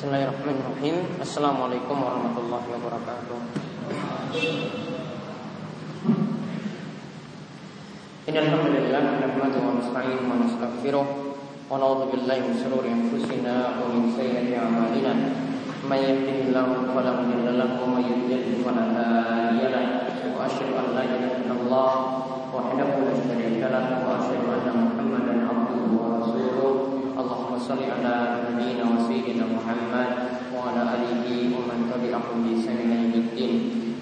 Bismillahirrahmanirrahim. Assalamualaikum warahmatullahi wabarakatuh. Innalhamdulillah Nahmadu wa nasta'inu wa nastaghfiruh Wa na'udhu billahi min sururi anfusina Wa min sayyati amalina. Man yahdihillahu fala mudilla lahu Wa man yudlil fala hadiya lahu. Wa asyhadu an la ilaha illallah Wahdahu la syarika lahu Wa asyhadu anna Muhammadan Wa ala alihi wa man tabi'ahum bi ihsan ila yaumiddin.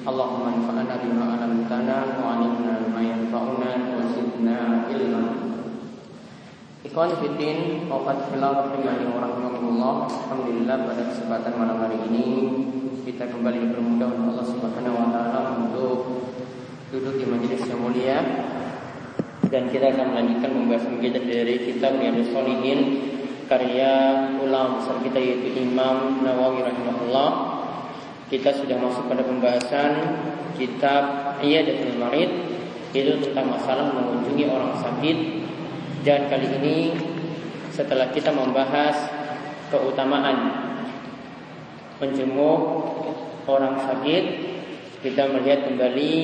Allahumma anfa'na bima 'allamtana wa 'allimna ma yanfa'una wa zidna ilma. Ikhwan waqad fillah rahimani wa rahimakumullah. Alhamdulillah pada kesempatan malam hari ini kita kembali dipermudah oleh Allah Subhanahu wa taala untuk duduk di majelis yang mulia dan kita akan melanjutkan pembahasan kita dari kitab Riyadhus Shalihin karya ulama besar kita yaitu Imam Nawawi rahimahullah. Kita sudah masuk pada pembahasan kitab Iyadatul Marid itu tentang masalah mengunjungi orang sakit dan kali ini setelah kita membahas keutamaan menjenguk orang sakit kita melihat kembali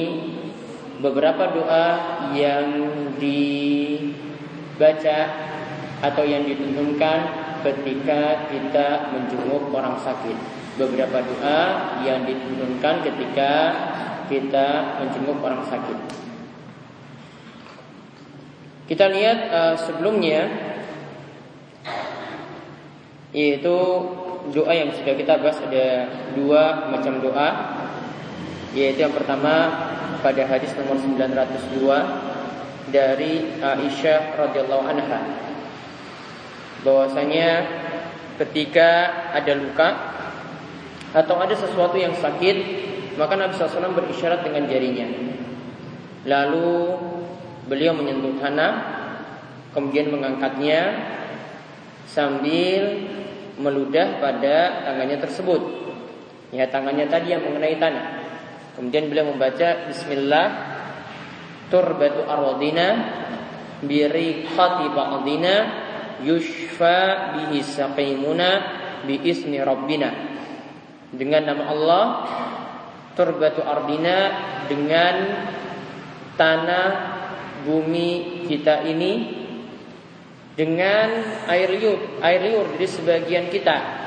beberapa doa yang dibaca atau yang dituntunkan ketika kita menjenguk orang sakit. Beberapa doa yang dituntunkan ketika kita menjenguk orang sakit. Kita lihat uh, sebelumnya yaitu doa yang sudah kita bahas ada dua macam doa yaitu yang pertama pada hadis nomor 902 dari Aisyah radhiyallahu anha bahwasanya ketika ada luka atau ada sesuatu yang sakit maka Nabi SAW berisyarat dengan jarinya. Lalu beliau menyentuh tanah kemudian mengangkatnya sambil meludah pada tangannya tersebut. Ya tangannya tadi yang mengenai tanah. Kemudian beliau membaca Bismillah Turbatu arwadina Biriqati ba'dina Yushfa bihi saqimuna Bi ismi rabbina. Dengan nama Allah Turbatu ardina Dengan Tanah Bumi kita ini Dengan air liur Air liur di sebagian kita.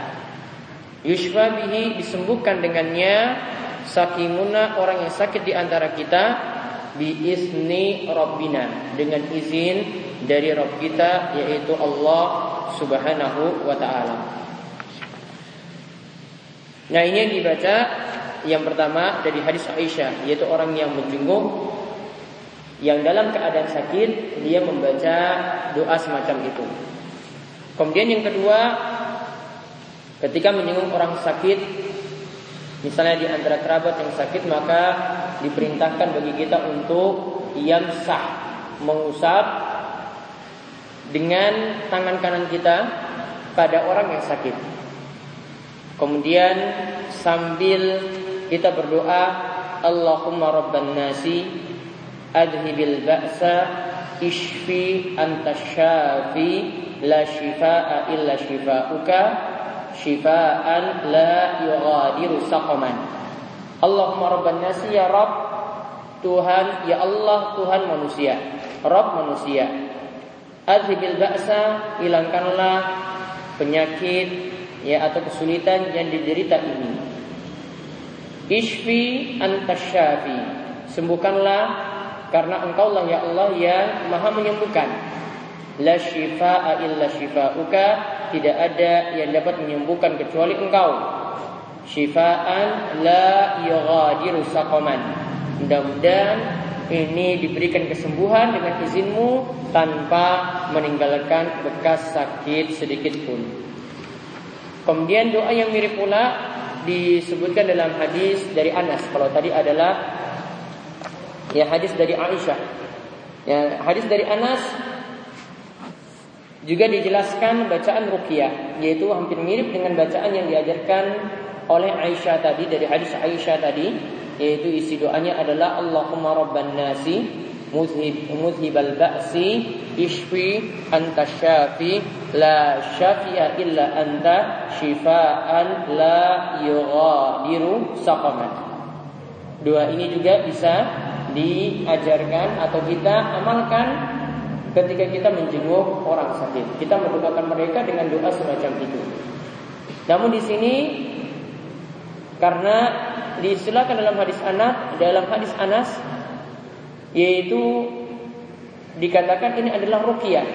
Yushfa bihi disembuhkan dengannya sakimuna orang yang sakit di antara kita biizni rabbina dengan izin dari Rabb kita yaitu Allah Subhanahu wa taala. Nah, ini yang dibaca yang pertama dari hadis Aisyah yaitu orang yang menjenguk yang dalam keadaan sakit dia membaca doa semacam itu. Kemudian yang kedua ketika menjenguk orang sakit Misalnya di antara kerabat yang sakit maka diperintahkan bagi kita untuk sah mengusap dengan tangan kanan kita pada orang yang sakit. Kemudian sambil kita berdoa Allahumma rabban nasi adhibil ba'sa ishfi anta syafi la shifaa illa shifauka shifaan la yughadiru saqaman. Allahumma rabban nasi ya Rabb. Tuhan ya Allah Tuhan manusia. Rabb manusia. Adhibil ba'sa hilangkanlah penyakit ya atau kesulitan yang diderita ini. Ishfi antasyafi sembuhkanlah karena engkau lah ya Allah yang maha menyembuhkan. La shifaa illa shifauka tidak ada yang dapat menyembuhkan kecuali engkau. Syifaan la yughadiru saqaman. Mudah-mudahan ini diberikan kesembuhan dengan izinmu tanpa meninggalkan bekas sakit sedikit pun. Kemudian doa yang mirip pula disebutkan dalam hadis dari Anas. Kalau tadi adalah ya hadis dari Aisyah. Ya, hadis dari Anas juga dijelaskan bacaan ruqyah yaitu hampir mirip dengan bacaan yang diajarkan oleh Aisyah tadi dari hadis Aisyah tadi yaitu isi doanya adalah Allahumma rabban nasi muzhib muzhibal ba'si ishfi anta syafi la syafi'a illa anta shifaan la yughadiru saqaman dua ini juga bisa diajarkan atau kita amalkan ketika kita menjenguk orang sakit. Kita mendoakan mereka dengan doa semacam itu. Namun di sini karena disilakan dalam hadis Anas, dalam hadis Anas yaitu dikatakan ini adalah ruqyah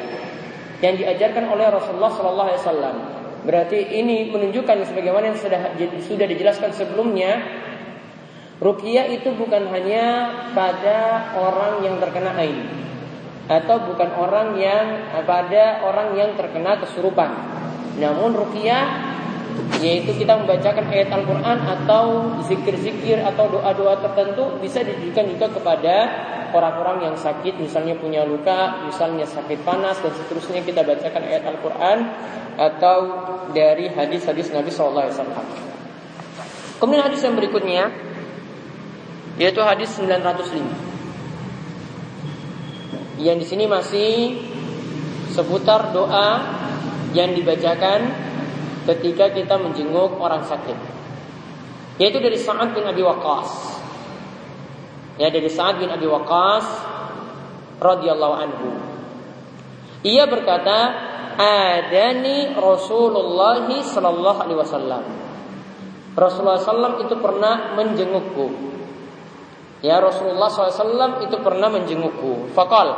yang diajarkan oleh Rasulullah sallallahu alaihi wasallam. Berarti ini menunjukkan sebagaimana yang sudah sudah dijelaskan sebelumnya ruqyah itu bukan hanya pada orang yang terkena ain atau bukan orang yang pada orang yang terkena kesurupan. Namun ruqyah yaitu kita membacakan ayat Al-Quran atau zikir-zikir atau doa-doa tertentu bisa ditujukan juga kepada orang-orang yang sakit misalnya punya luka misalnya sakit panas dan seterusnya. Kita bacakan ayat Al-Quran atau dari hadis-hadis Nabi SAW kemudian hadis yang berikutnya yaitu hadis 905 yang di sini masih seputar doa yang dibacakan ketika kita menjenguk orang sakit. Yaitu dari Sa'ad bin Abi Waqqas. Ya, dari Sa'ad bin Abi Waqqas radhiyallahu anhu. Ia berkata, "Adani Rasulullah sallallahu alaihi wasallam." Rasulullah SAW itu pernah menjengukku. Ya Rasulullah SAW itu pernah menjengukku. Fakal.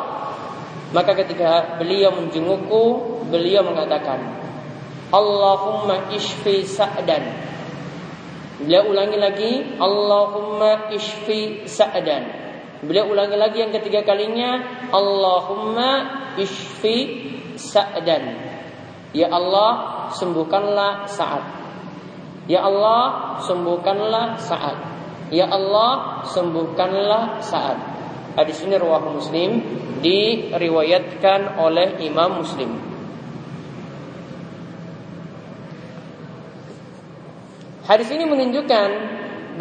Maka ketika beliau menjengukku, beliau mengatakan, Allahumma ishfi sa'dan. Beliau ulangi lagi, Allahumma ishfi sa'dan. Beliau ulangi lagi yang ketiga kalinya, Allahumma ishfi sa'dan. Ya Allah, sembuhkanlah saat. Ya Allah, sembuhkanlah saat. Ya Allah, sembuhkanlah saat. Hadis ini riwayat Muslim diriwayatkan oleh Imam Muslim. Hadis ini menunjukkan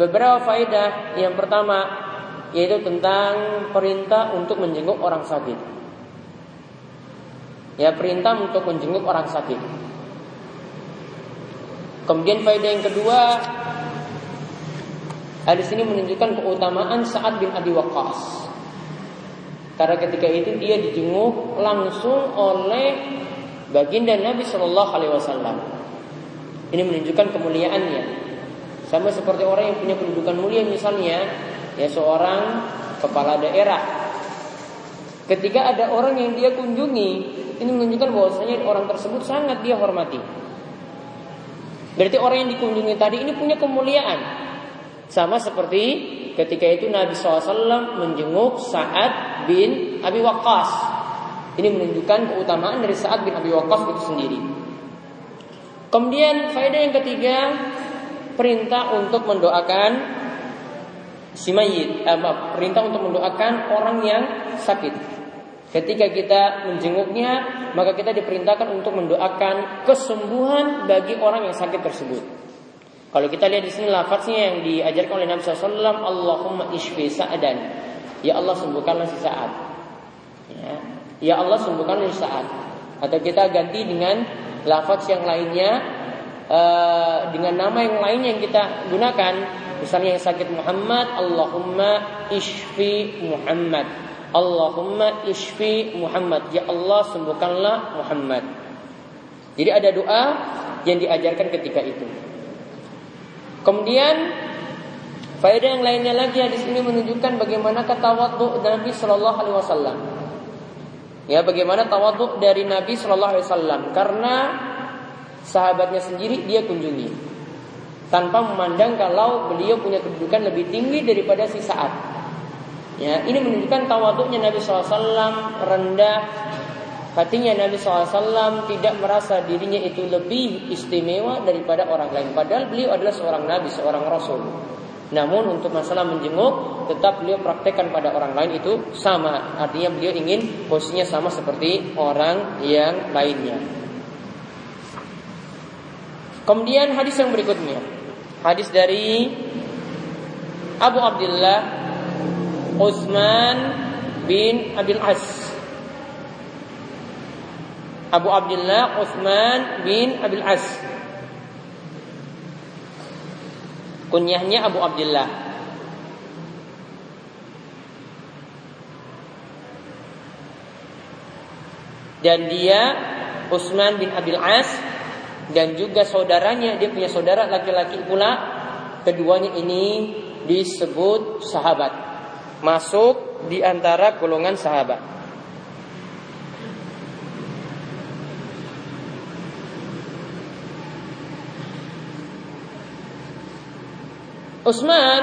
beberapa faedah. Yang pertama yaitu tentang perintah untuk menjenguk orang sakit. Ya, perintah untuk menjenguk orang sakit. Kemudian faedah yang kedua, hadis ini menunjukkan keutamaan Sa'ad bin Abi Waqqas. Karena ketika itu dia dijenguk langsung oleh baginda Nabi Shallallahu Alaihi Wasallam. Ini menunjukkan kemuliaannya. Sama seperti orang yang punya kedudukan mulia misalnya, ya seorang kepala daerah. Ketika ada orang yang dia kunjungi, ini menunjukkan bahwasanya orang tersebut sangat dia hormati. Berarti orang yang dikunjungi tadi ini punya kemuliaan. Sama seperti ketika itu Nabi SAW menjenguk Sa'ad bin Abi Waqqas. Ini menunjukkan keutamaan dari Sa'ad bin Abi Waqqas itu sendiri. Kemudian faedah yang ketiga perintah untuk mendoakan si mayit, eh, maaf, perintah untuk mendoakan orang yang sakit. Ketika kita menjenguknya, maka kita diperintahkan untuk mendoakan kesembuhan bagi orang yang sakit tersebut. Kalau kita lihat di sini lafaznya yang diajarkan oleh Nabi SAW, Allahumma ishfi sa'adan. Ya Allah sembuhkanlah si saat. Ya. ya Allah sembuhkanlah si saat. Atau kita ganti dengan lafaz yang lainnya uh, dengan nama yang lain yang kita gunakan. Misalnya yang sakit Muhammad Allahumma ishfi Muhammad. Allahumma ishfi Muhammad. Ya Allah sembuhkanlah Muhammad. Jadi ada doa yang diajarkan ketika itu. Kemudian faedah yang lainnya lagi di sini menunjukkan bagaimana tawadhu Nabi Shallallahu Alaihi Wasallam Ya, bagaimana tawaduk dari Nabi Shallallahu Alaihi Wasallam? Karena sahabatnya sendiri dia kunjungi, tanpa memandang kalau beliau punya kedudukan lebih tinggi daripada si saat. Ya, ini menunjukkan tawaduknya Nabi SAW rendah, hatinya Nabi SAW tidak merasa dirinya itu lebih istimewa daripada orang lain. Padahal beliau adalah seorang Nabi, seorang Rasul. Namun untuk masalah menjenguk tetap beliau praktekkan pada orang lain itu sama. Artinya beliau ingin posisinya sama seperti orang yang lainnya. Kemudian hadis yang berikutnya. Hadis dari Abu Abdullah Utsman bin Abil As. Abu Abdullah Utsman bin Abil As. Kunyahnya Abu Abdullah. Dan dia Utsman bin Abil As dan juga saudaranya dia punya saudara laki-laki pula. Keduanya ini disebut sahabat. Masuk di antara golongan sahabat Utsman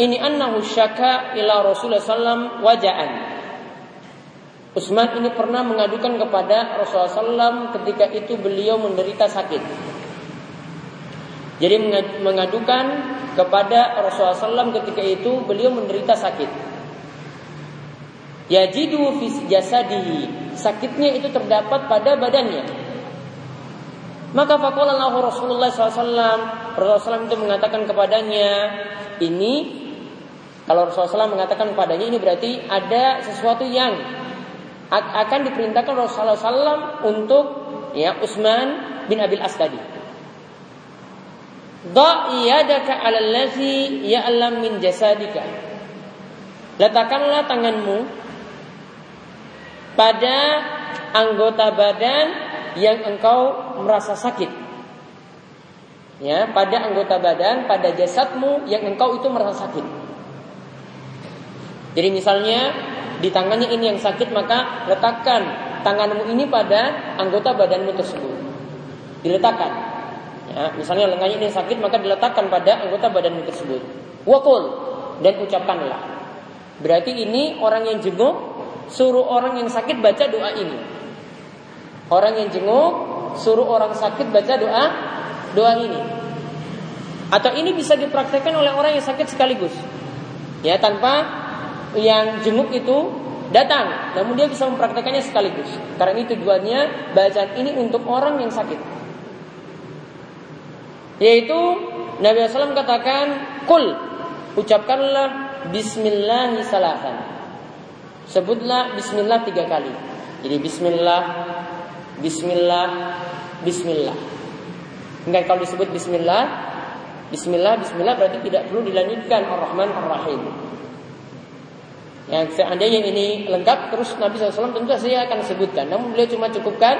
ini annahu syaka ila Rasulullah sallam waja'an. Utsman ini pernah mengadukan kepada Rasulullah sallam ketika itu beliau menderita sakit. Jadi mengadukan kepada Rasulullah SAW ketika itu beliau menderita sakit. Yajidu fi jasadihi. Sakitnya itu terdapat pada badannya. Maka fakolah Rasulullah SAW Rasulullah SAW itu mengatakan kepadanya Ini Kalau Rasulullah SAW mengatakan kepadanya Ini berarti ada sesuatu yang Akan diperintahkan Rasulullah SAW Untuk ya Utsman bin Abil As tadi Da'iyadaka alallazi ya'lam min jasadika. Letakkanlah tanganmu pada anggota badan yang engkau merasa sakit. Ya, pada anggota badan, pada jasadmu yang engkau itu merasa sakit. Jadi misalnya di tangannya ini yang sakit maka letakkan tanganmu ini pada anggota badanmu tersebut. Diletakkan. Ya, misalnya lengannya ini sakit maka diletakkan pada anggota badan tersebut. Wakul dan ucapkanlah. Berarti ini orang yang jenguk suruh orang yang sakit baca doa ini. Orang yang jenguk suruh orang sakit baca doa doa ini. Atau ini bisa dipraktekkan oleh orang yang sakit sekaligus. Ya, tanpa yang jenguk itu datang, namun dia bisa mempraktekannya sekaligus. Karena ini tujuannya bacaan ini untuk orang yang sakit. Yaitu Nabi SAW katakan Kul Ucapkanlah Bismillah Sebutlah Bismillah tiga kali Jadi Bismillah Bismillah Bismillah. Enggak kalau disebut Bismillah Bismillah Bismillah berarti tidak perlu dilanjutkan. Ar-Rahman Ar-Rahim. Yang seandainya ini lengkap Terus Nabi SAW tentu saya akan sebutkan. Namun beliau cuma cukupkan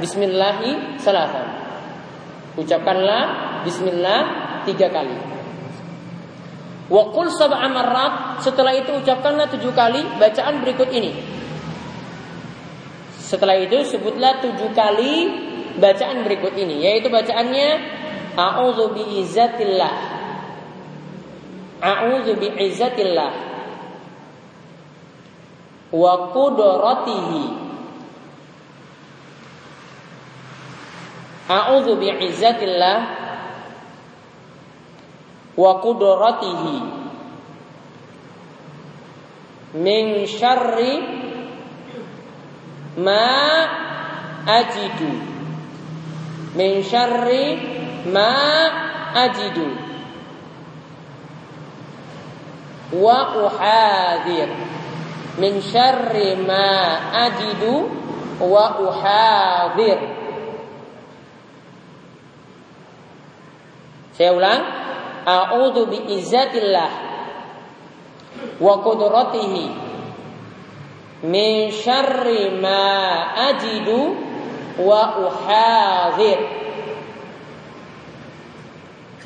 Bismillahi salasan. Ucapkanlah Bismillah tiga kali. Wakul sab'a marrat Setelah itu ucapkanlah tujuh kali bacaan berikut ini. Setelah itu sebutlah tujuh kali bacaan berikut ini, yaitu bacaannya A'udzu biizzatillah. A'udzu biizzatillah. Wa qudratihi A'udzu bi'izzatillah wa qudratihi min syarri ma ajidu. Min syarri ma ajidu. Wa uhadir min syarri ma ajidu wa uhadir Saya ulang, a'udzu biizzatillah wa qudratihi min syarri ma ajidu wa uhadzir.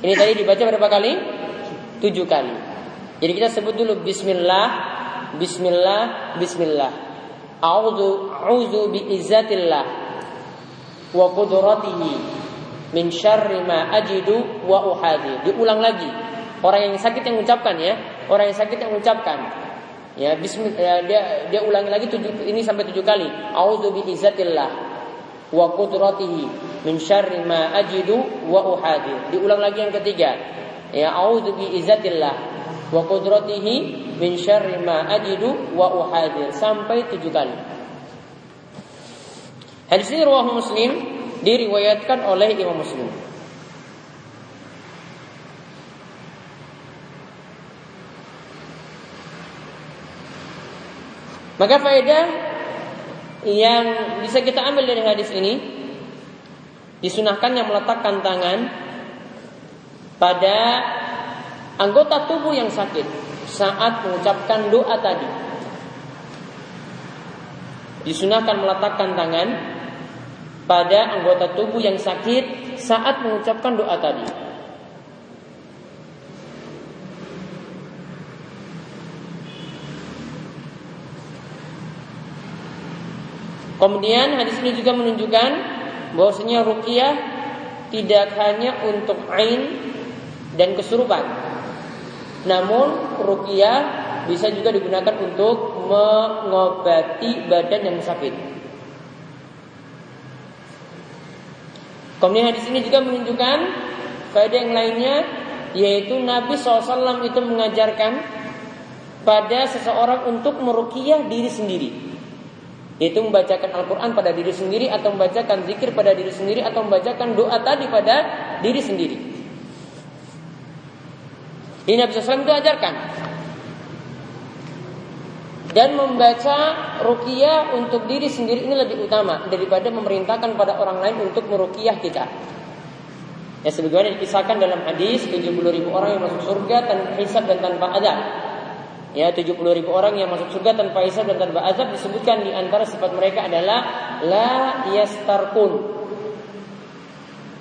Ini tadi dibaca berapa kali? Tujuh kali. Jadi kita sebut dulu Bismillah, Bismillah, Bismillah. A'udzu a'udzu biizzatillah wa qudratihi min syarri ma ajidu wa uhadi. Diulang lagi. Orang yang sakit yang mengucapkan ya, orang yang sakit yang mengucapkan. Ya, bismillah ya, dia dia ulangi lagi tujuh, ini sampai tujuh kali. A'udzu bi izzatillah wa qudratihi min syarri ma ajidu wa uhadi. Diulang lagi yang ketiga. Ya, a'udzu bi izzatillah wa qudratihi min syarri ma ajidu wa uhadi sampai tujuh kali. Hadis ini riwayat Muslim diriwayatkan oleh Imam Muslim. Maka faedah yang bisa kita ambil dari hadis ini disunahkan yang meletakkan tangan pada anggota tubuh yang sakit saat mengucapkan doa tadi. Disunahkan meletakkan tangan pada anggota tubuh yang sakit saat mengucapkan doa tadi. Kemudian hadis ini juga menunjukkan bahwasanya ruqyah tidak hanya untuk ain dan kesurupan. Namun ruqyah bisa juga digunakan untuk mengobati badan yang sakit. Kemudian hadis ini juga menunjukkan faedah yang lainnya yaitu Nabi SAW itu mengajarkan pada seseorang untuk meruqyah diri sendiri. Yaitu membacakan Al-Quran pada diri sendiri Atau membacakan zikir pada diri sendiri Atau membacakan doa tadi pada diri sendiri Ini Nabi SAW itu ajarkan dan membaca rukiah untuk diri sendiri ini lebih utama daripada memerintahkan pada orang lain untuk merukiah kita. Ya sebagaimana dikisahkan dalam hadis 70 ribu orang yang masuk surga tanpa hisab dan tanpa adab. Ya 70 ribu orang yang masuk surga tanpa hisab dan tanpa azab disebutkan di antara sifat mereka adalah la yastarkun.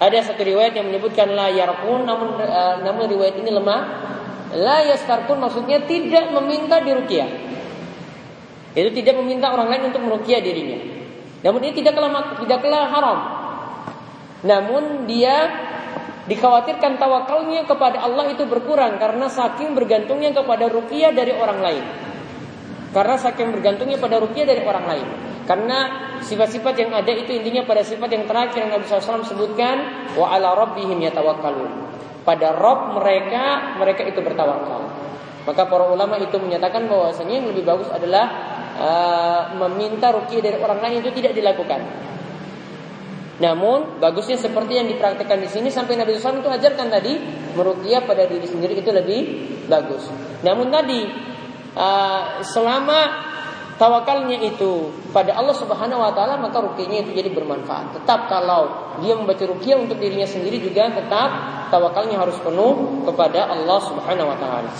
Ada satu riwayat yang menyebutkan la yarkun namun uh, namun riwayat ini lemah. La yastarkun maksudnya tidak meminta diruqyah. Itu tidak meminta orang lain untuk meruqyah dirinya. Namun ini tidaklah tidaklah haram. Namun dia Dikhawatirkan tawakalnya kepada Allah itu berkurang karena saking bergantungnya kepada rukiah dari orang lain. Karena saking bergantungnya pada rukiah dari orang lain. Karena sifat-sifat yang ada itu intinya pada sifat yang terakhir yang Nabi SAW sebutkan wa ala rabbihim yatawakkalun. Pada Rob mereka mereka itu bertawakal. Maka para ulama itu menyatakan bahwasanya yang lebih bagus adalah uh, meminta rukiah dari orang lain itu tidak dilakukan. Namun bagusnya seperti yang dipraktekkan di sini sampai Nabi SAW itu ajarkan tadi meruqyah pada diri sendiri itu lebih bagus. Namun tadi uh, selama tawakalnya itu pada Allah Subhanahu wa taala maka ruqyahnya itu jadi bermanfaat. Tetap kalau dia membaca ruqyah untuk dirinya sendiri juga tetap tawakalnya harus penuh kepada Allah Subhanahu wa taala.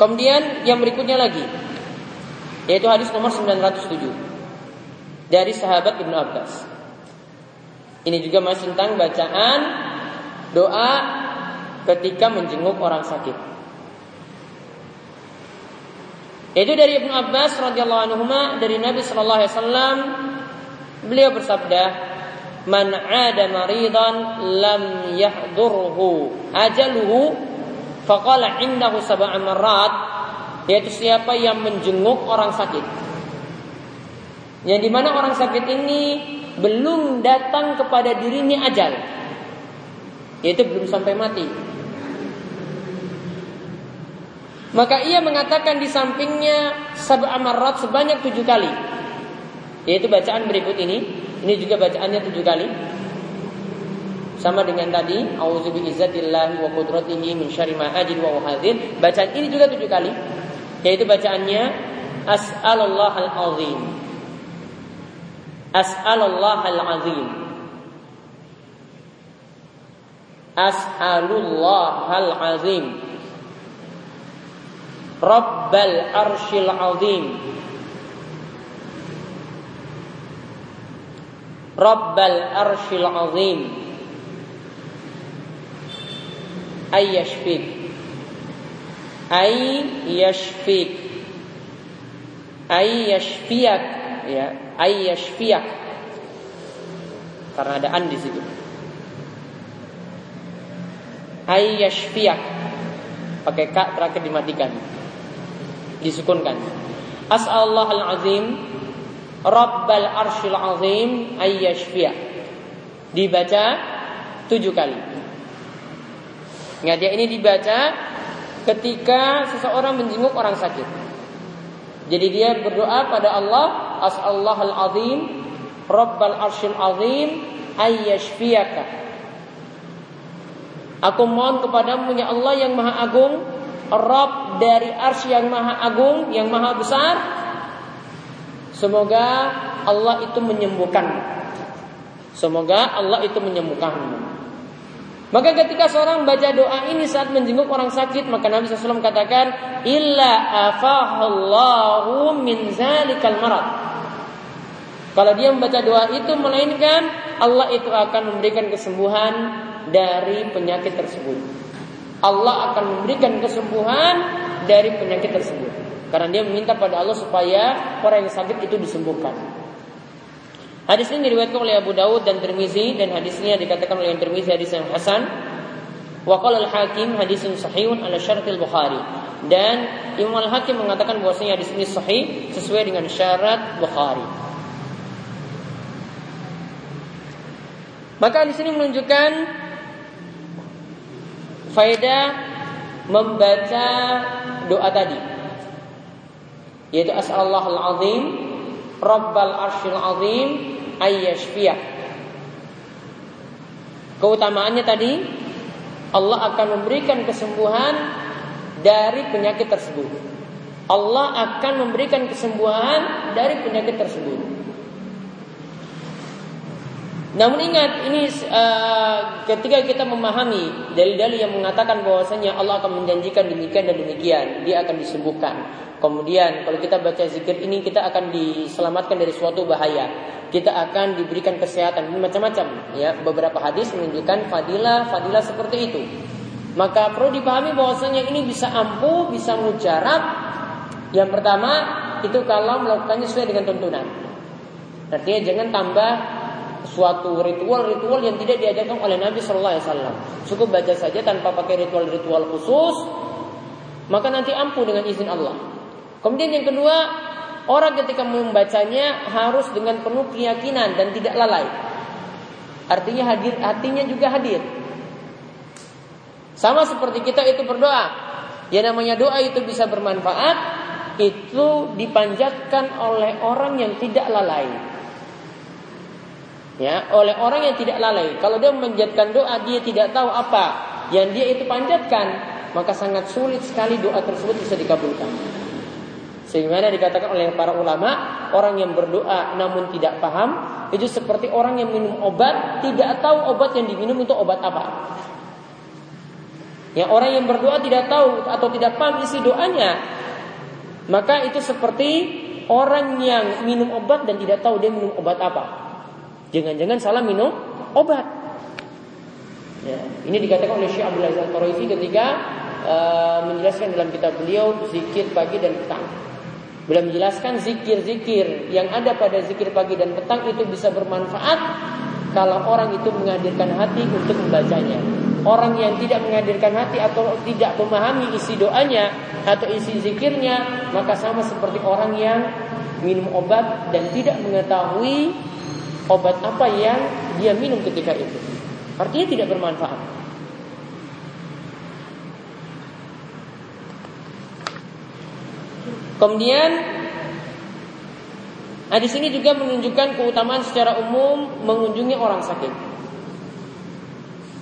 Kemudian yang berikutnya lagi yaitu hadis nomor 907 dari sahabat Ibnu Abbas. Ini juga masih tentang bacaan doa ketika menjenguk orang sakit. Itu dari Ibnu Abbas radhiyallahu anhu dari Nabi sallallahu alaihi wasallam beliau bersabda, "Man 'ada maridan lam yahdurhu ajaluhu faqala indahu sab'a marrat" yaitu siapa yang menjenguk orang sakit yang di mana orang sakit ini belum datang kepada dirinya ajal, yaitu belum sampai mati. Maka ia mengatakan di sampingnya sab'a amarat sebanyak tujuh kali. Yaitu bacaan berikut ini. Ini juga bacaannya tujuh kali. Sama dengan tadi, bi'izzatillahi wa qudratihi min syarri ma wa. Bacaan ini juga tujuh kali. Yaitu bacaannya As'alullah al-azim أسأل الله العظيم. أسأل الله العظيم. رب الأرش العظيم. رب الأرش العظيم. أي يشفيك. أي يشفيك. أي يشفيك. Ya ayyashfiyak. Karena ada an di situ. Ayyashfiyak. Pakai kak terakhir dimatikan. Disukunkan. As'allah al-azim rabbal arshil azim. Ayyashfiyak. Dibaca tujuh kali. Ingat ya ini dibaca ketika seseorang menjenguk orang sakit. Jadi dia berdoa pada Allah as'allah al-azim Rabbal arshil azim ayyashfiyaka Aku mohon kepadamu ya Allah yang maha agung Rob dari arsy yang maha agung, yang maha besar. Semoga Allah itu menyembuhkan. Semoga Allah itu menyembuhkan. Maka ketika seorang baca doa ini saat menjenguk orang sakit, maka Nabi SAW katakan, Illa afahallahu min zalikal marad. Kalau dia membaca doa itu, melainkan Allah itu akan memberikan kesembuhan dari penyakit tersebut. Allah akan memberikan kesembuhan dari penyakit tersebut. Karena dia meminta pada Allah supaya orang yang sakit itu disembuhkan. Hadis ini diriwayatkan oleh Abu Dawud dan Tirmizi dan hadisnya dikatakan oleh yang Tirmizi hadis yang hasan. Wa qala al-Hakim hadisun sahihun ala syaratil Bukhari. Dan Imam Al-Hakim mengatakan bahwasanya hadis ini sahih sesuai dengan syarat Bukhari. Maka di sini menunjukkan faedah membaca doa tadi yaitu as'alallahul azim rabbal arsyil azim ayyashfiyah. Keutamaannya tadi Allah akan memberikan kesembuhan dari penyakit tersebut. Allah akan memberikan kesembuhan dari penyakit tersebut. Namun ingat ini uh, ketika kita memahami dalil-dalil yang mengatakan bahwasanya Allah akan menjanjikan demikian dan demikian, dia akan disembuhkan. Kemudian kalau kita baca zikir ini kita akan diselamatkan dari suatu bahaya. Kita akan diberikan kesehatan macam-macam ya. Beberapa hadis menunjukkan fadilah fadilah seperti itu. Maka perlu dipahami bahwasanya ini bisa ampuh, bisa mujarab. Yang pertama itu kalau melakukannya sesuai dengan tuntunan. Artinya jangan tambah suatu ritual-ritual yang tidak diajarkan oleh Nabi Shallallahu Alaihi Wasallam. Cukup baca saja tanpa pakai ritual-ritual khusus, maka nanti ampuh dengan izin Allah. Kemudian yang kedua, orang ketika membacanya harus dengan penuh keyakinan dan tidak lalai. Artinya hadir, hatinya juga hadir. Sama seperti kita itu berdoa. Ya namanya doa itu bisa bermanfaat, itu dipanjatkan oleh orang yang tidak lalai. Ya, oleh orang yang tidak lalai. Kalau dia memanjatkan doa, dia tidak tahu apa yang dia itu panjatkan, maka sangat sulit sekali doa tersebut bisa dikabulkan. Sehingga dikatakan oleh para ulama, orang yang berdoa namun tidak paham, itu seperti orang yang minum obat, tidak tahu obat yang diminum itu obat apa. Ya, orang yang berdoa tidak tahu atau tidak paham isi doanya, maka itu seperti orang yang minum obat dan tidak tahu dia minum obat apa. Jangan-jangan salah minum obat. Ya, ini dikatakan oleh Syekh Abdul Aziz Al-Qaraifi ketika uh, menjelaskan dalam kitab beliau zikir pagi dan petang. Beliau menjelaskan zikir-zikir yang ada pada zikir pagi dan petang itu bisa bermanfaat kalau orang itu menghadirkan hati untuk membacanya. Orang yang tidak menghadirkan hati atau tidak memahami isi doanya atau isi zikirnya, maka sama seperti orang yang minum obat dan tidak mengetahui obat apa yang dia minum ketika itu. Artinya tidak bermanfaat. Kemudian hadis ini juga menunjukkan keutamaan secara umum mengunjungi orang sakit.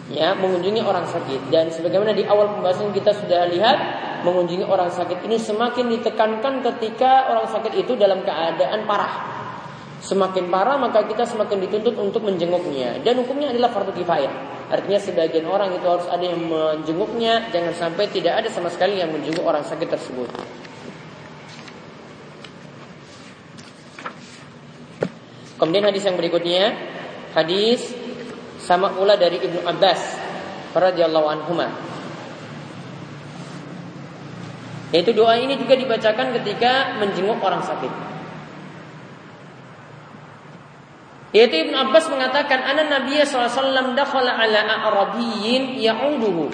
Ya, mengunjungi orang sakit dan sebagaimana di awal pembahasan kita sudah lihat mengunjungi orang sakit ini semakin ditekankan ketika orang sakit itu dalam keadaan parah. Semakin parah maka kita semakin dituntut untuk menjenguknya dan hukumnya adalah fardu kifayah. Artinya sebagian orang itu harus ada yang menjenguknya, jangan sampai tidak ada sama sekali yang menjenguk orang sakit tersebut. Kemudian hadis yang berikutnya hadis sama pula dari Ibnu Abbas radhiyallahu anhuma. Yaitu doa ini juga dibacakan ketika menjenguk orang sakit. Yaitu Ibnu Abbas mengatakan ana Nabi SAW dakhala ala Arabiyyin ya'uduhu.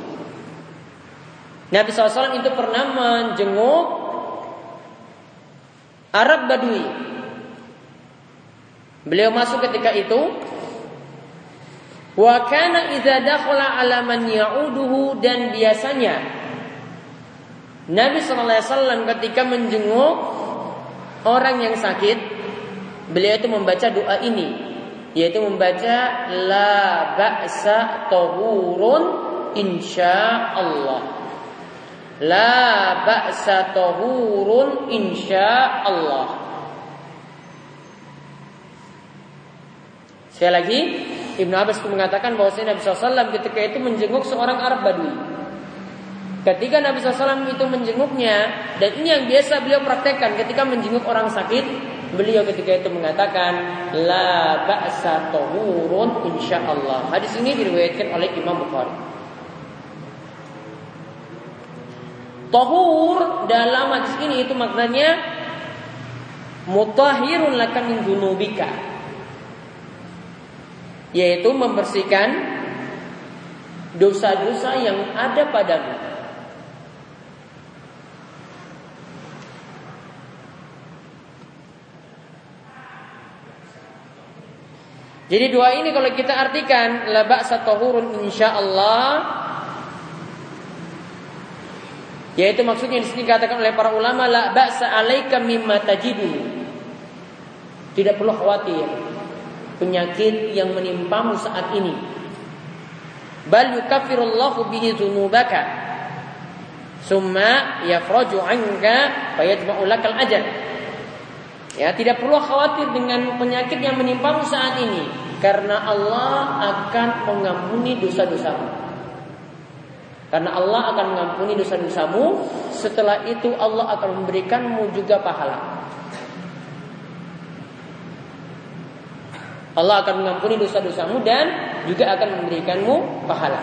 Nabi SAW itu pernah menjenguk Arab Badui Beliau masuk ketika itu Wa kana idza dakhala ala man ya'uduhu dan biasanya Nabi sallallahu alaihi wasallam ketika menjenguk orang yang sakit beliau itu membaca doa ini yaitu membaca la ba'sa tahurun insyaallah La ba'sa tahurun insya Allah. Sekali lagi, Ibnu Abbas mengatakan bahwa Nabi SAW ketika itu menjenguk seorang Arab Badui. Ketika Nabi SAW itu menjenguknya, dan ini yang biasa beliau praktekkan ketika menjenguk orang sakit, beliau ketika itu mengatakan, La ba'sa tahurun insya Allah. Hadis ini diriwayatkan oleh Imam Bukhari. Tohur dalam hadis ini itu maknanya mutahirun laka min dunubika. Yaitu membersihkan dosa-dosa yang ada padamu. Jadi doa ini kalau kita artikan la ba'sa tahurun insyaallah yaitu maksudnya di sini dikatakan oleh para ulama la ba'sa 'alaika mimma tajidu. Tidak perlu khawatir penyakit yang menimpamu saat ini. Bal yukaffirullahu bihi dzunubaka. Summa yafraju 'anka fayatba'u lakal ajal. Ya, tidak perlu khawatir dengan penyakit yang menimpamu saat ini karena Allah akan mengampuni dosa-dosamu. Karena Allah akan mengampuni dosa-dosamu Setelah itu Allah akan memberikanmu juga pahala Allah akan mengampuni dosa-dosamu dan juga akan memberikanmu pahala.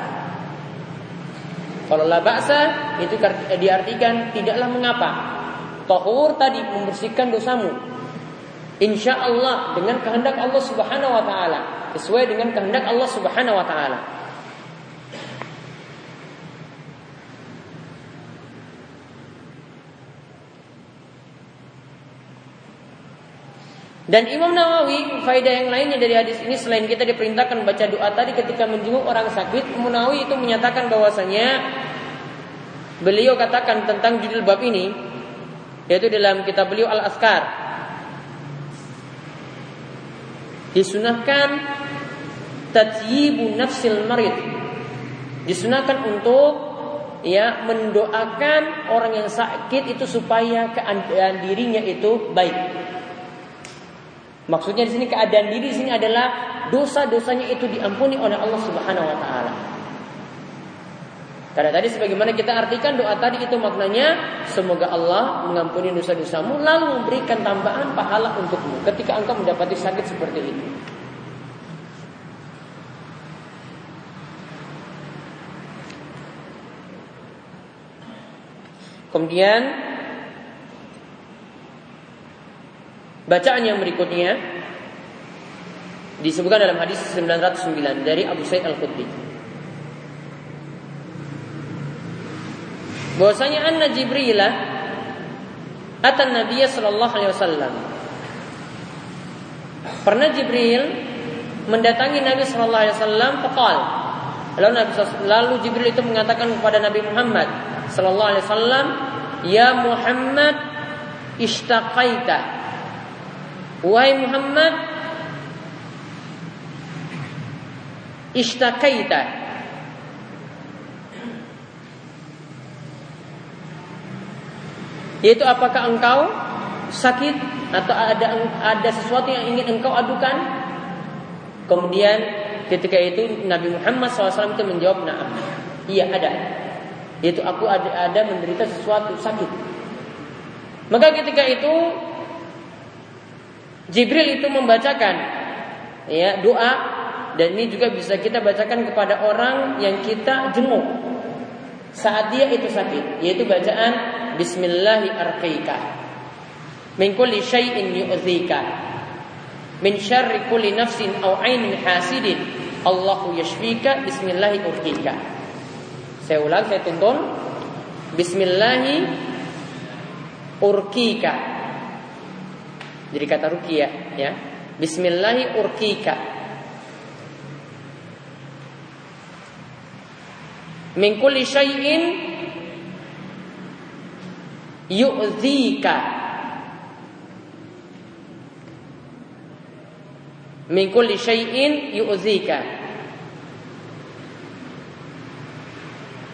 Kalau la ba'sa itu diartikan tidaklah mengapa. Tahur tadi membersihkan dosamu. Insya Allah dengan kehendak Allah Subhanahu wa taala, sesuai dengan kehendak Allah Subhanahu wa taala. Dan Imam Nawawi, faedah yang lainnya dari hadis ini selain kita diperintahkan baca doa tadi ketika menjenguk orang sakit, Imam Nawawi itu menyatakan bahwasanya beliau katakan tentang judul bab ini yaitu dalam kitab beliau Al-Askar. Disunahkan tatyibu nafsil marid. Disunahkan untuk ya mendoakan orang yang sakit itu supaya keadaan dirinya itu baik. Maksudnya di sini keadaan diri di sini adalah dosa-dosanya itu diampuni oleh Allah Subhanahu wa taala. Karena tadi sebagaimana kita artikan doa tadi itu maknanya semoga Allah mengampuni dosa-dosamu lalu memberikan tambahan pahala untukmu ketika engkau mendapati sakit seperti ini. Kemudian Bacaan yang berikutnya disebutkan dalam hadis 909 dari Abu Sa'id Al-Khudri. Bahwasanya anna Jibril atan Nabi sallallahu alaihi wasallam. Pernah Jibril mendatangi Nabi sallallahu alaihi wasallam faqal. Lalu Nabi lalu Jibril itu mengatakan kepada Nabi Muhammad sallallahu alaihi wasallam, "Ya Muhammad, ishtaqaita. Wahai Muhammad Ishtakaita Yaitu apakah engkau sakit atau ada ada sesuatu yang ingin engkau adukan? Kemudian ketika itu Nabi Muhammad SAW itu menjawab, nah, iya ada. Yaitu aku ada, ada menderita sesuatu sakit. Maka ketika itu Jibril itu membacakan ya doa dan ini juga bisa kita bacakan kepada orang yang kita jenguk saat dia itu sakit yaitu bacaan bismillahi arqika min kulli syai'in yu'dzika min syarri kulli nafsin aw ainin hasidin. Allahu yashfika bismillahi urqika saya ulang saya tuntun bismillahi urqika jadi kata rukia ya. Bismillahi urkika. Min kulli syai'in yu'dzika. Min kulli syai'in yu'dzika.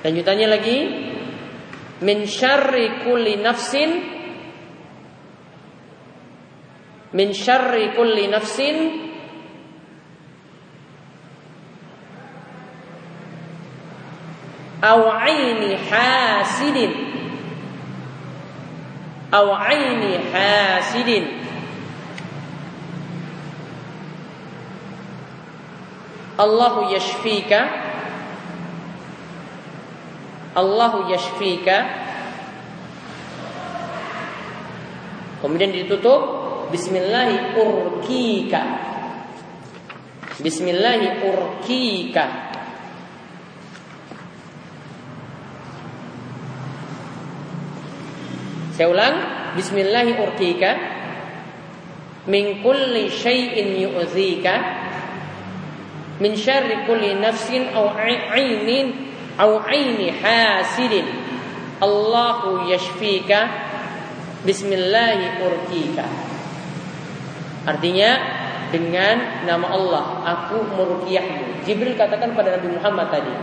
Lanjutannya lagi min syarri kulli nafsin min syarri kulli nafsin aw aini hasidin. Aw aini hasidin. Allahu yashfika. Allahu yashfika. Kemudian ditutup. Bismillahi urkika. Bismillahi urkika Saya ulang Bismillahi urkika Min kulli syai'in yu'zika Min syarri kulli nafsin Au ainin au aini hasidin. Allahu yashfika bismillahi urkika artinya dengan nama Allah aku meruqyahmu Jibril katakan pada Nabi Muhammad tadi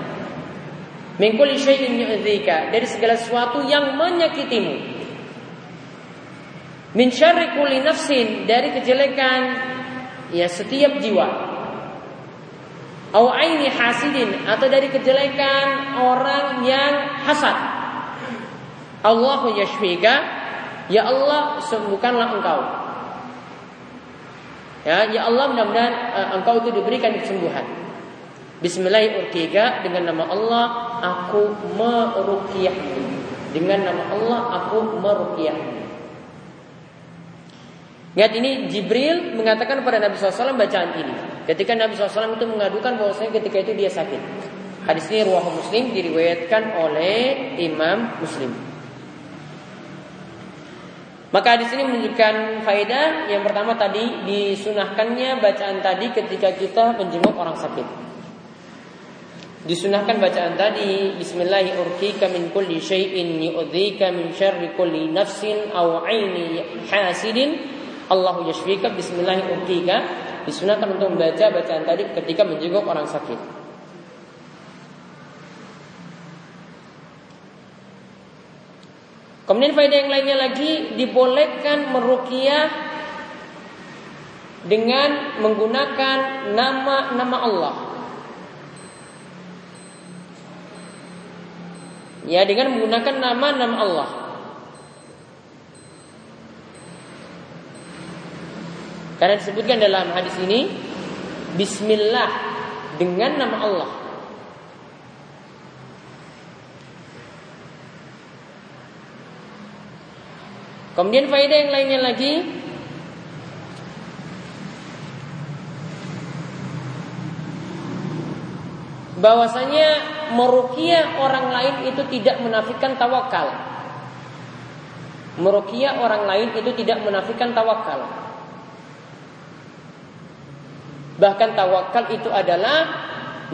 min kulli syai'in yu'dzika dari segala sesuatu yang menyakitimu min syarri kulli nafsin dari kejelekan ya setiap jiwa Au aini hasidin atau dari kejelekan orang yang hasad. Allahu yashfika, ya Allah sembuhkanlah engkau. Ya, ya Allah mudah-mudahan uh, engkau itu diberikan kesembuhan. Bismillahirrahmanirrahim dengan nama Allah aku meruqyahmu. Dengan nama Allah aku meruqyahmu. Lihat ini Jibril mengatakan kepada Nabi SAW bacaan ini. Ketika Nabi SAW itu mengadukan bahwasanya ketika itu dia sakit. Hadis ini ruah Muslim diriwayatkan oleh Imam Muslim. Maka hadis ini menunjukkan faedah yang pertama tadi disunahkannya bacaan tadi ketika kita menjenguk orang sakit. Disunahkan bacaan tadi Bismillahirrahmanirrahim min kulli syai'in min kulli nafsin aw 'aini hasidin Allahu yashfika Bismillahirrahmanirrahim disunahkan untuk membaca bacaan tadi ketika menjenguk orang sakit. Kemudian faedah yang lainnya lagi dibolehkan meruqyah dengan menggunakan nama-nama Allah. Ya, dengan menggunakan nama-nama Allah. Karena disebutkan dalam hadis ini Bismillah dengan nama Allah. Kemudian faedah yang lainnya lagi bahwasanya merukia orang lain itu tidak menafikan tawakal. Merukia orang lain itu tidak menafikan tawakal. Bahkan tawakal itu adalah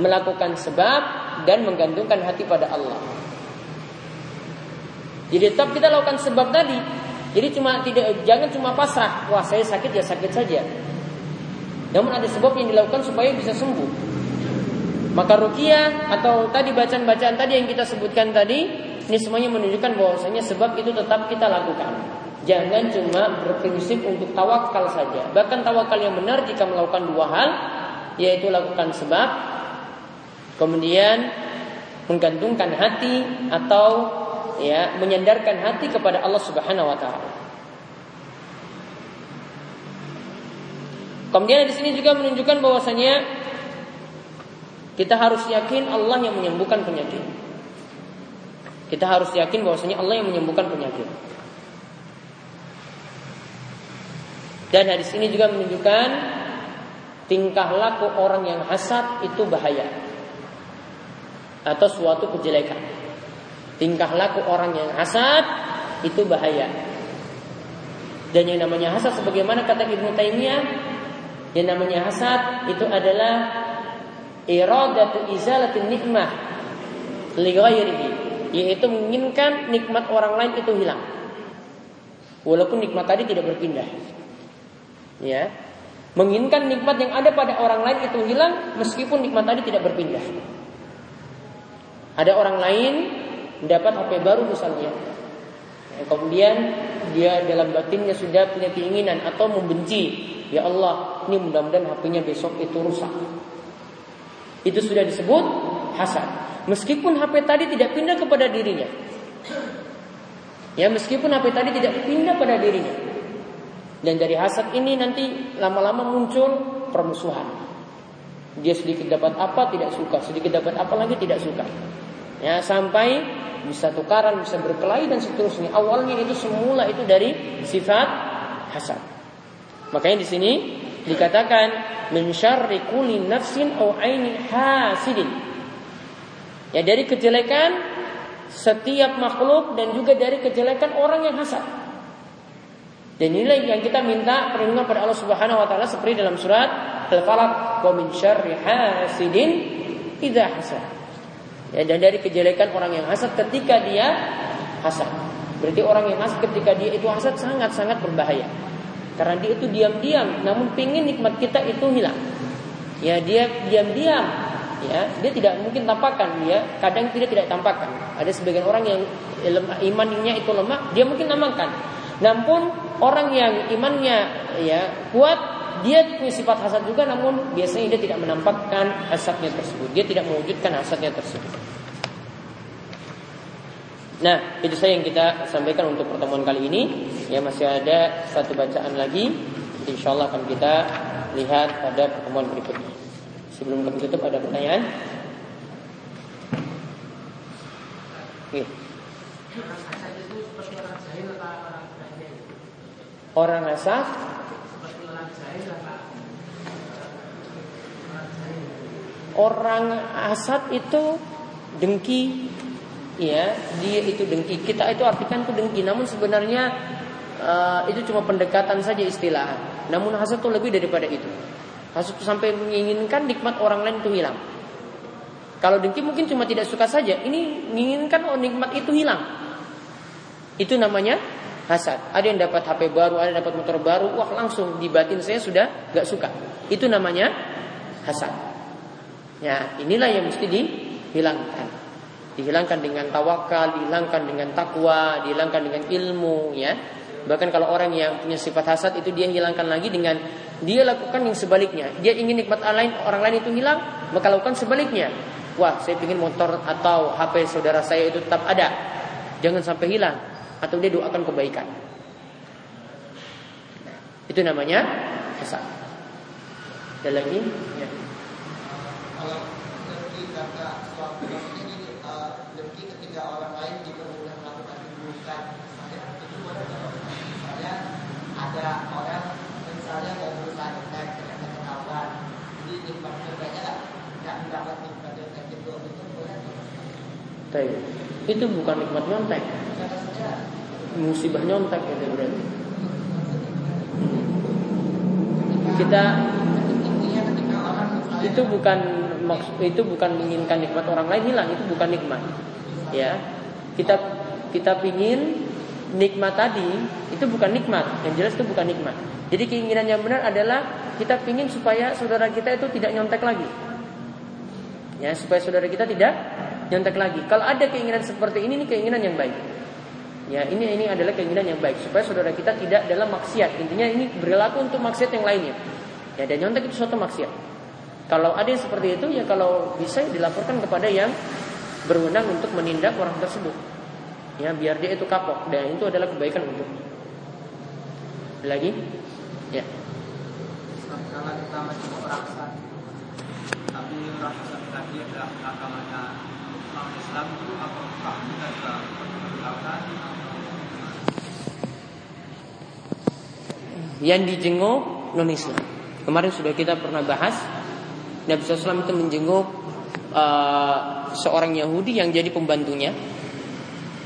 melakukan sebab dan menggantungkan hati pada Allah. Jadi tetap kita lakukan sebab tadi. Jadi cuma tidak jangan cuma pasrah, wah saya sakit ya sakit saja. Namun ada sebab yang dilakukan supaya bisa sembuh. Maka rukia atau tadi bacaan-bacaan tadi yang kita sebutkan tadi ini semuanya menunjukkan bahwasanya sebab itu tetap kita lakukan. Jangan cuma berprinsip untuk tawakal saja. Bahkan tawakal yang benar jika melakukan dua hal, yaitu lakukan sebab, kemudian menggantungkan hati atau ya menyandarkan hati kepada Allah Subhanahu wa taala. Kemudian di sini juga menunjukkan bahwasanya kita harus yakin Allah yang menyembuhkan penyakit. Kita harus yakin bahwasanya Allah yang menyembuhkan penyakit. Dan hadis ini juga menunjukkan tingkah laku orang yang hasad itu bahaya atau suatu kejelekan. Tingkah laku orang yang hasad itu bahaya. Dan yang namanya hasad sebagaimana kata Ibnu Taimiyah, yang namanya hasad itu adalah iradatu izalatin nikmah li yaitu menginginkan nikmat orang lain itu hilang. Walaupun nikmat tadi tidak berpindah ya menginginkan nikmat yang ada pada orang lain itu hilang meskipun nikmat tadi tidak berpindah. Ada orang lain mendapat HP baru misalnya. Ya, kemudian dia dalam batinnya sudah punya keinginan atau membenci. Ya Allah, ini mudah-mudahan HP-nya besok itu rusak. Itu sudah disebut hasad. Meskipun HP tadi tidak pindah kepada dirinya. Ya, meskipun HP tadi tidak pindah pada dirinya. Dan dari hasad ini nanti lama-lama muncul permusuhan. Dia sedikit dapat apa tidak suka, sedikit dapat apa lagi tidak suka. Ya, sampai bisa tukaran, bisa berkelahi dan seterusnya. Awalnya itu semula itu dari sifat hasad. Makanya di sini dikatakan min kulli nafsin au ainin hasidin. Ya dari kejelekan setiap makhluk dan juga dari kejelekan orang yang hasad. Dan inilah yang kita minta perlindungan pada Allah Subhanahu wa taala seperti dalam surat Al-Falaq, "Wa min syarri hasidin idza hasad." Ya, dan dari kejelekan orang yang hasad ketika dia hasad. Berarti orang yang hasad ketika dia itu hasad sangat-sangat berbahaya. Karena dia itu diam-diam, namun pingin nikmat kita itu hilang. Ya, dia diam-diam ya dia tidak mungkin tampakkan dia kadang tidak tidak tampakkan ada sebagian orang yang imannya itu lemah dia mungkin namakan namun orang yang imannya ya kuat dia punya sifat hasad juga namun biasanya dia tidak menampakkan hasadnya tersebut. Dia tidak mewujudkan hasadnya tersebut. Nah, itu saya yang kita sampaikan untuk pertemuan kali ini. Ya masih ada satu bacaan lagi. Insya Allah akan kita lihat pada pertemuan berikutnya. Sebelum kami tutup ada pertanyaan? Oke. Orang asaf Orang asat itu dengki. Ya dia itu dengki. Kita itu artikan itu dengki. Namun sebenarnya uh, itu cuma pendekatan saja istilah. Namun hasad itu lebih daripada itu. Hasad itu sampai menginginkan nikmat orang lain itu hilang. Kalau dengki mungkin cuma tidak suka saja. Ini menginginkan oh, nikmat itu hilang. Itu namanya hasad. Ada yang dapat HP baru, ada yang dapat motor baru, wah langsung di batin saya sudah gak suka. Itu namanya hasad. Ya, inilah yang mesti dihilangkan. Dihilangkan dengan tawakal, dihilangkan dengan takwa, dihilangkan dengan ilmu, ya. Bahkan kalau orang yang punya sifat hasad itu dia hilangkan lagi dengan dia lakukan yang sebaliknya. Dia ingin nikmat lain orang lain itu hilang, maka lakukan sebaliknya. Wah, saya ingin motor atau HP saudara saya itu tetap ada. Jangan sampai hilang atau dia doakan kebaikan. Itu namanya hasad. Ada lagi? Ya. Kalau dengki kata suatu ini dengki ketika orang lain juga sudah melakukan keburukan, itu boleh misalnya ada orang misalnya mau berusaha dengan ketahuan, jadi nikmat kerjanya nggak mendapat nikmat dekat itu itu boleh. Itu bukan nikmat nyontek musibah nyontek itu berarti. Kita itu bukan itu bukan menginginkan nikmat orang lain hilang itu bukan nikmat. Ya kita kita pingin nikmat tadi itu bukan nikmat. Yang jelas itu bukan nikmat. Jadi keinginan yang benar adalah kita pingin supaya saudara kita itu tidak nyontek lagi. Ya supaya saudara kita tidak nyontek lagi. Kalau ada keinginan seperti ini ini keinginan yang baik Ya, ini ini adalah keinginan yang baik supaya saudara kita tidak dalam maksiat. Intinya ini berlaku untuk maksiat yang lainnya. Ya, dan nyontek itu suatu maksiat. Kalau ada yang seperti itu ya kalau bisa dilaporkan kepada yang berwenang untuk menindak orang tersebut. Ya, biar dia itu kapok dan itu adalah kebaikan untuk lagi. Ya. Kalau kita masih merasa tapi merasa tadi adalah agamanya Islam itu apakah kita yang dijenguk non Islam. Kemarin sudah kita pernah bahas Nabi SAW itu menjenguk uh, seorang Yahudi yang jadi pembantunya.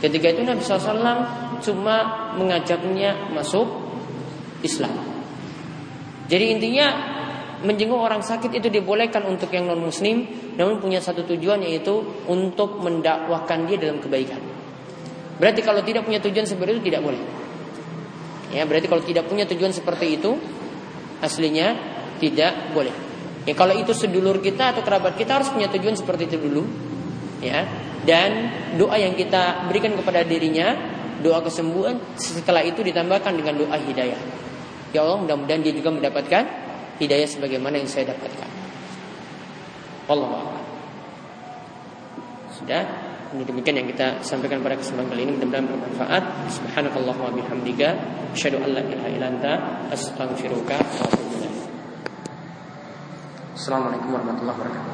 Ketika itu Nabi SAW cuma mengajaknya masuk Islam. Jadi intinya menjenguk orang sakit itu dibolehkan untuk yang non Muslim, namun punya satu tujuan yaitu untuk mendakwahkan dia dalam kebaikan. Berarti kalau tidak punya tujuan seperti itu tidak boleh. Ya, berarti kalau tidak punya tujuan seperti itu aslinya tidak boleh. Ya kalau itu sedulur kita atau kerabat kita harus punya tujuan seperti itu dulu. Ya. dan doa yang kita berikan kepada dirinya doa kesembuhan setelah itu ditambahkan dengan doa hidayah ya Allah mudah-mudahan dia juga mendapatkan hidayah sebagaimana yang saya dapatkan Allah sudah ini demikian yang kita sampaikan pada kesempatan kali ini. Mudah-mudahan bermanfaat. Subhanakallahumma bihamdika. Asyhadu an la ilaha illa anta. Astaghfiruka wa atubu ilaik. Assalamualaikum warahmatullahi wabarakatuh